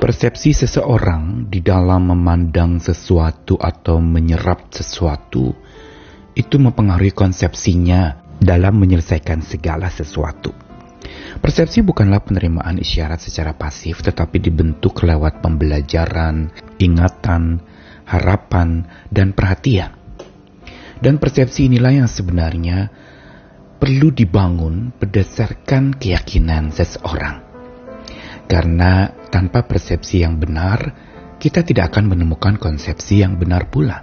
Persepsi seseorang di dalam memandang sesuatu atau menyerap sesuatu itu mempengaruhi konsepsinya dalam menyelesaikan segala sesuatu. Persepsi bukanlah penerimaan isyarat secara pasif, tetapi dibentuk lewat pembelajaran, ingatan, harapan, dan perhatian. Dan persepsi inilah yang sebenarnya perlu dibangun berdasarkan keyakinan seseorang. Karena tanpa persepsi yang benar, kita tidak akan menemukan konsepsi yang benar pula.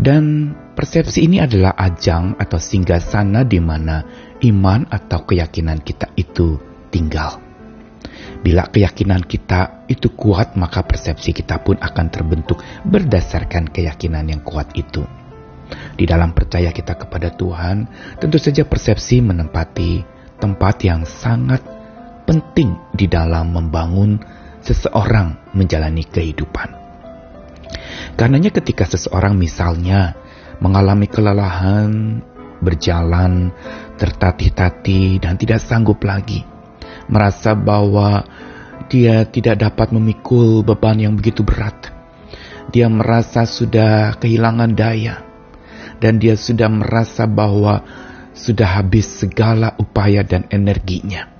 Dan persepsi ini adalah ajang atau singgah sana di mana iman atau keyakinan kita itu tinggal. Bila keyakinan kita itu kuat, maka persepsi kita pun akan terbentuk berdasarkan keyakinan yang kuat itu. Di dalam percaya kita kepada Tuhan, tentu saja persepsi menempati tempat yang sangat penting di dalam membangun seseorang menjalani kehidupan. Karenanya ketika seseorang misalnya mengalami kelelahan, berjalan, tertatih-tatih dan tidak sanggup lagi, merasa bahwa dia tidak dapat memikul beban yang begitu berat. Dia merasa sudah kehilangan daya dan dia sudah merasa bahwa sudah habis segala upaya dan energinya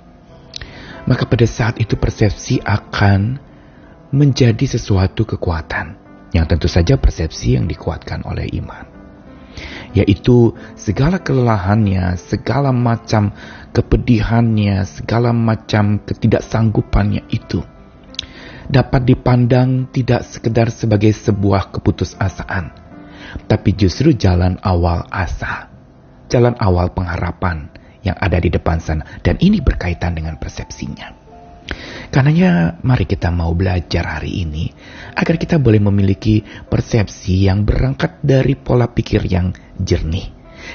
maka pada saat itu persepsi akan menjadi sesuatu kekuatan. Yang tentu saja persepsi yang dikuatkan oleh iman. Yaitu segala kelelahannya, segala macam kepedihannya, segala macam ketidaksanggupannya itu dapat dipandang tidak sekedar sebagai sebuah keputusasaan, tapi justru jalan awal asa, jalan awal pengharapan, yang ada di depan sana. Dan ini berkaitan dengan persepsinya. Karenanya mari kita mau belajar hari ini agar kita boleh memiliki persepsi yang berangkat dari pola pikir yang jernih.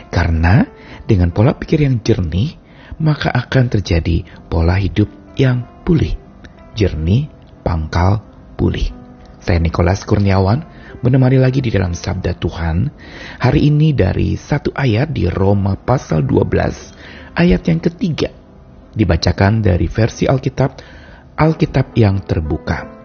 Karena dengan pola pikir yang jernih, maka akan terjadi pola hidup yang pulih. Jernih, pangkal, pulih. Saya Nikolas Kurniawan menemani lagi di dalam sabda Tuhan. Hari ini dari satu ayat di Roma pasal 12 ayat yang ketiga dibacakan dari versi Alkitab, Alkitab yang terbuka.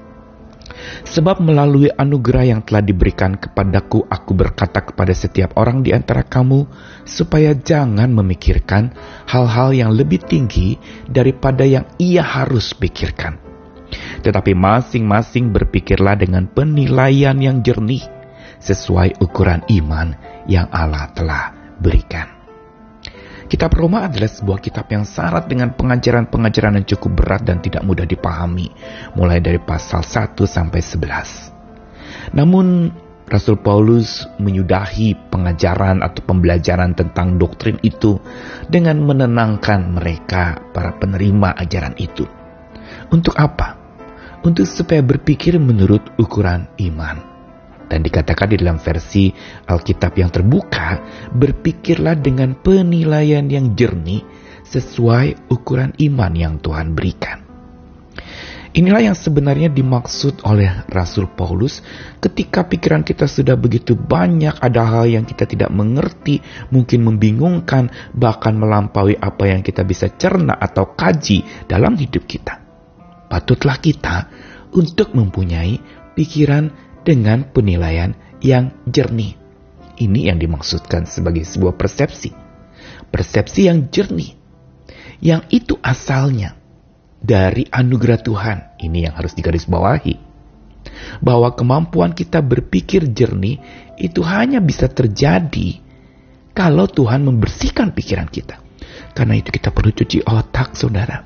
Sebab melalui anugerah yang telah diberikan kepadaku, aku berkata kepada setiap orang di antara kamu, supaya jangan memikirkan hal-hal yang lebih tinggi daripada yang ia harus pikirkan. Tetapi masing-masing berpikirlah dengan penilaian yang jernih, sesuai ukuran iman yang Allah telah berikan. Kitab Roma adalah sebuah kitab yang syarat dengan pengajaran-pengajaran yang cukup berat dan tidak mudah dipahami, mulai dari pasal 1 sampai 11. Namun, Rasul Paulus menyudahi pengajaran atau pembelajaran tentang doktrin itu dengan menenangkan mereka, para penerima ajaran itu. Untuk apa? Untuk supaya berpikir menurut ukuran iman dan dikatakan di dalam versi Alkitab yang terbuka, berpikirlah dengan penilaian yang jernih sesuai ukuran iman yang Tuhan berikan. Inilah yang sebenarnya dimaksud oleh Rasul Paulus ketika pikiran kita sudah begitu banyak ada hal yang kita tidak mengerti, mungkin membingungkan, bahkan melampaui apa yang kita bisa cerna atau kaji dalam hidup kita. Patutlah kita untuk mempunyai pikiran dengan penilaian yang jernih. Ini yang dimaksudkan sebagai sebuah persepsi. Persepsi yang jernih. Yang itu asalnya dari anugerah Tuhan. Ini yang harus digarisbawahi. Bahwa kemampuan kita berpikir jernih itu hanya bisa terjadi kalau Tuhan membersihkan pikiran kita. Karena itu kita perlu cuci otak, saudara.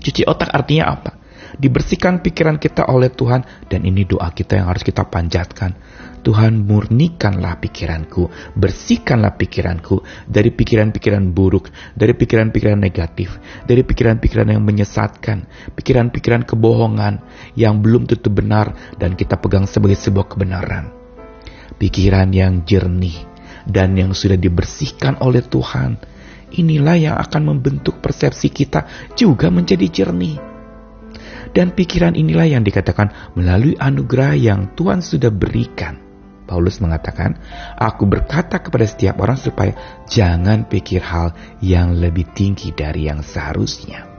Cuci otak artinya apa? Dibersihkan pikiran kita oleh Tuhan dan ini doa kita yang harus kita panjatkan. Tuhan murnikanlah pikiranku, bersihkanlah pikiranku dari pikiran-pikiran buruk, dari pikiran-pikiran negatif, dari pikiran-pikiran yang menyesatkan, pikiran-pikiran kebohongan yang belum tentu benar dan kita pegang sebagai sebuah kebenaran. Pikiran yang jernih dan yang sudah dibersihkan oleh Tuhan, inilah yang akan membentuk persepsi kita juga menjadi jernih. Dan pikiran inilah yang dikatakan melalui anugerah yang Tuhan sudah berikan. Paulus mengatakan, Aku berkata kepada setiap orang supaya jangan pikir hal yang lebih tinggi dari yang seharusnya.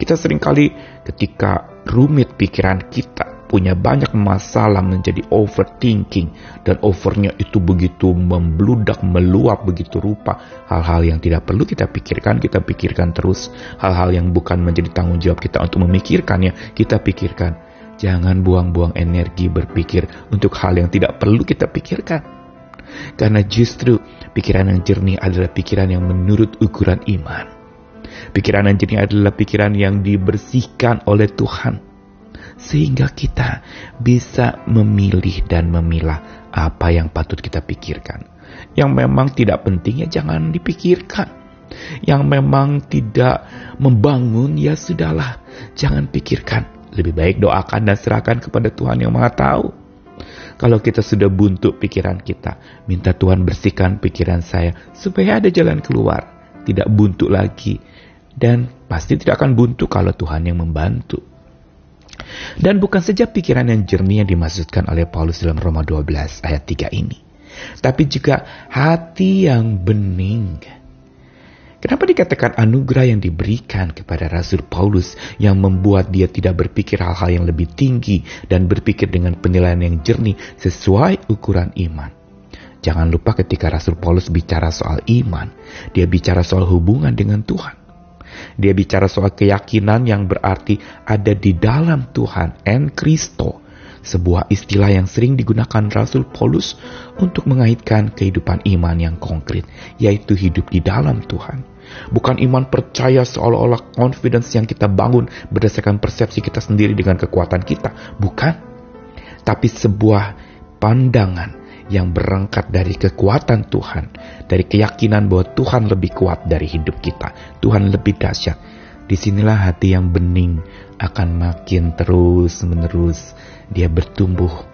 Kita sering kali ketika rumit pikiran kita, punya banyak masalah menjadi overthinking dan overnya itu begitu membludak, meluap begitu rupa. Hal-hal yang tidak perlu kita pikirkan, kita pikirkan terus. Hal-hal yang bukan menjadi tanggung jawab kita untuk memikirkannya, kita pikirkan. Jangan buang-buang energi berpikir untuk hal yang tidak perlu kita pikirkan. Karena justru pikiran yang jernih adalah pikiran yang menurut ukuran iman. Pikiran yang jernih adalah pikiran yang dibersihkan oleh Tuhan. Sehingga kita bisa memilih dan memilah apa yang patut kita pikirkan. Yang memang tidak penting ya jangan dipikirkan. Yang memang tidak membangun ya sudahlah, jangan pikirkan. Lebih baik doakan dan serahkan kepada Tuhan yang Maha Tahu. Kalau kita sudah buntu pikiran kita, minta Tuhan bersihkan pikiran saya supaya ada jalan keluar, tidak buntu lagi. Dan pasti tidak akan buntu kalau Tuhan yang membantu. Dan bukan saja pikiran yang jernih yang dimaksudkan oleh Paulus dalam Roma 12 ayat 3 ini. Tapi juga hati yang bening Kenapa dikatakan anugerah yang diberikan kepada Rasul Paulus yang membuat dia tidak berpikir hal-hal yang lebih tinggi dan berpikir dengan penilaian yang jernih sesuai ukuran iman? Jangan lupa ketika Rasul Paulus bicara soal iman, dia bicara soal hubungan dengan Tuhan. Dia bicara soal keyakinan yang berarti ada di dalam Tuhan, en Kristo, sebuah istilah yang sering digunakan Rasul Paulus untuk mengaitkan kehidupan iman yang konkret, yaitu hidup di dalam Tuhan. Bukan iman percaya seolah-olah confidence yang kita bangun berdasarkan persepsi kita sendiri dengan kekuatan kita. Bukan. Tapi sebuah pandangan yang berangkat dari kekuatan Tuhan. Dari keyakinan bahwa Tuhan lebih kuat dari hidup kita. Tuhan lebih dahsyat. Di sinilah hati yang bening akan makin terus menerus dia bertumbuh.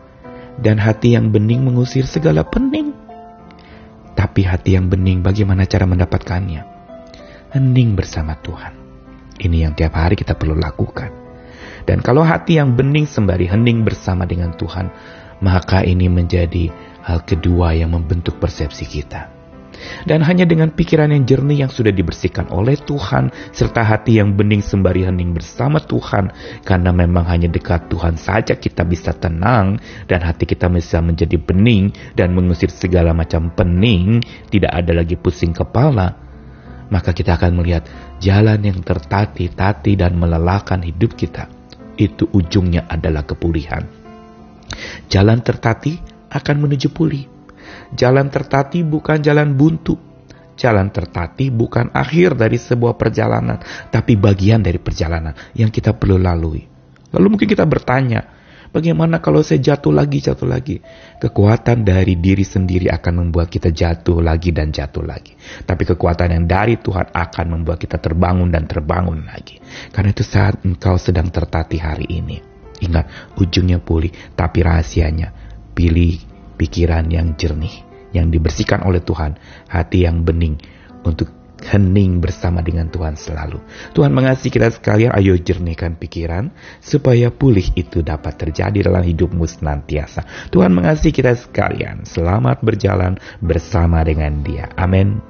Dan hati yang bening mengusir segala pening. Tapi hati yang bening bagaimana cara mendapatkannya? hening bersama Tuhan. Ini yang tiap hari kita perlu lakukan. Dan kalau hati yang bening sembari hening bersama dengan Tuhan, maka ini menjadi hal kedua yang membentuk persepsi kita. Dan hanya dengan pikiran yang jernih yang sudah dibersihkan oleh Tuhan, serta hati yang bening sembari hening bersama Tuhan, karena memang hanya dekat Tuhan saja kita bisa tenang, dan hati kita bisa menjadi bening dan mengusir segala macam pening, tidak ada lagi pusing kepala, maka kita akan melihat jalan yang tertati-tati dan melelahkan hidup kita. Itu ujungnya adalah kepulihan. Jalan tertati akan menuju pulih. Jalan tertati bukan jalan buntu. Jalan tertati bukan akhir dari sebuah perjalanan, tapi bagian dari perjalanan yang kita perlu lalui. Lalu mungkin kita bertanya, Bagaimana kalau saya jatuh lagi, jatuh lagi? Kekuatan dari diri sendiri akan membuat kita jatuh lagi dan jatuh lagi. Tapi kekuatan yang dari Tuhan akan membuat kita terbangun dan terbangun lagi. Karena itu saat engkau sedang tertatih hari ini. Ingat, ujungnya pulih, tapi rahasianya pilih pikiran yang jernih, yang dibersihkan oleh Tuhan, hati yang bening untuk hening bersama dengan Tuhan selalu. Tuhan mengasihi kita sekalian, ayo jernihkan pikiran supaya pulih itu dapat terjadi dalam hidupmu senantiasa. Tuhan mengasihi kita sekalian, selamat berjalan bersama dengan dia. Amin.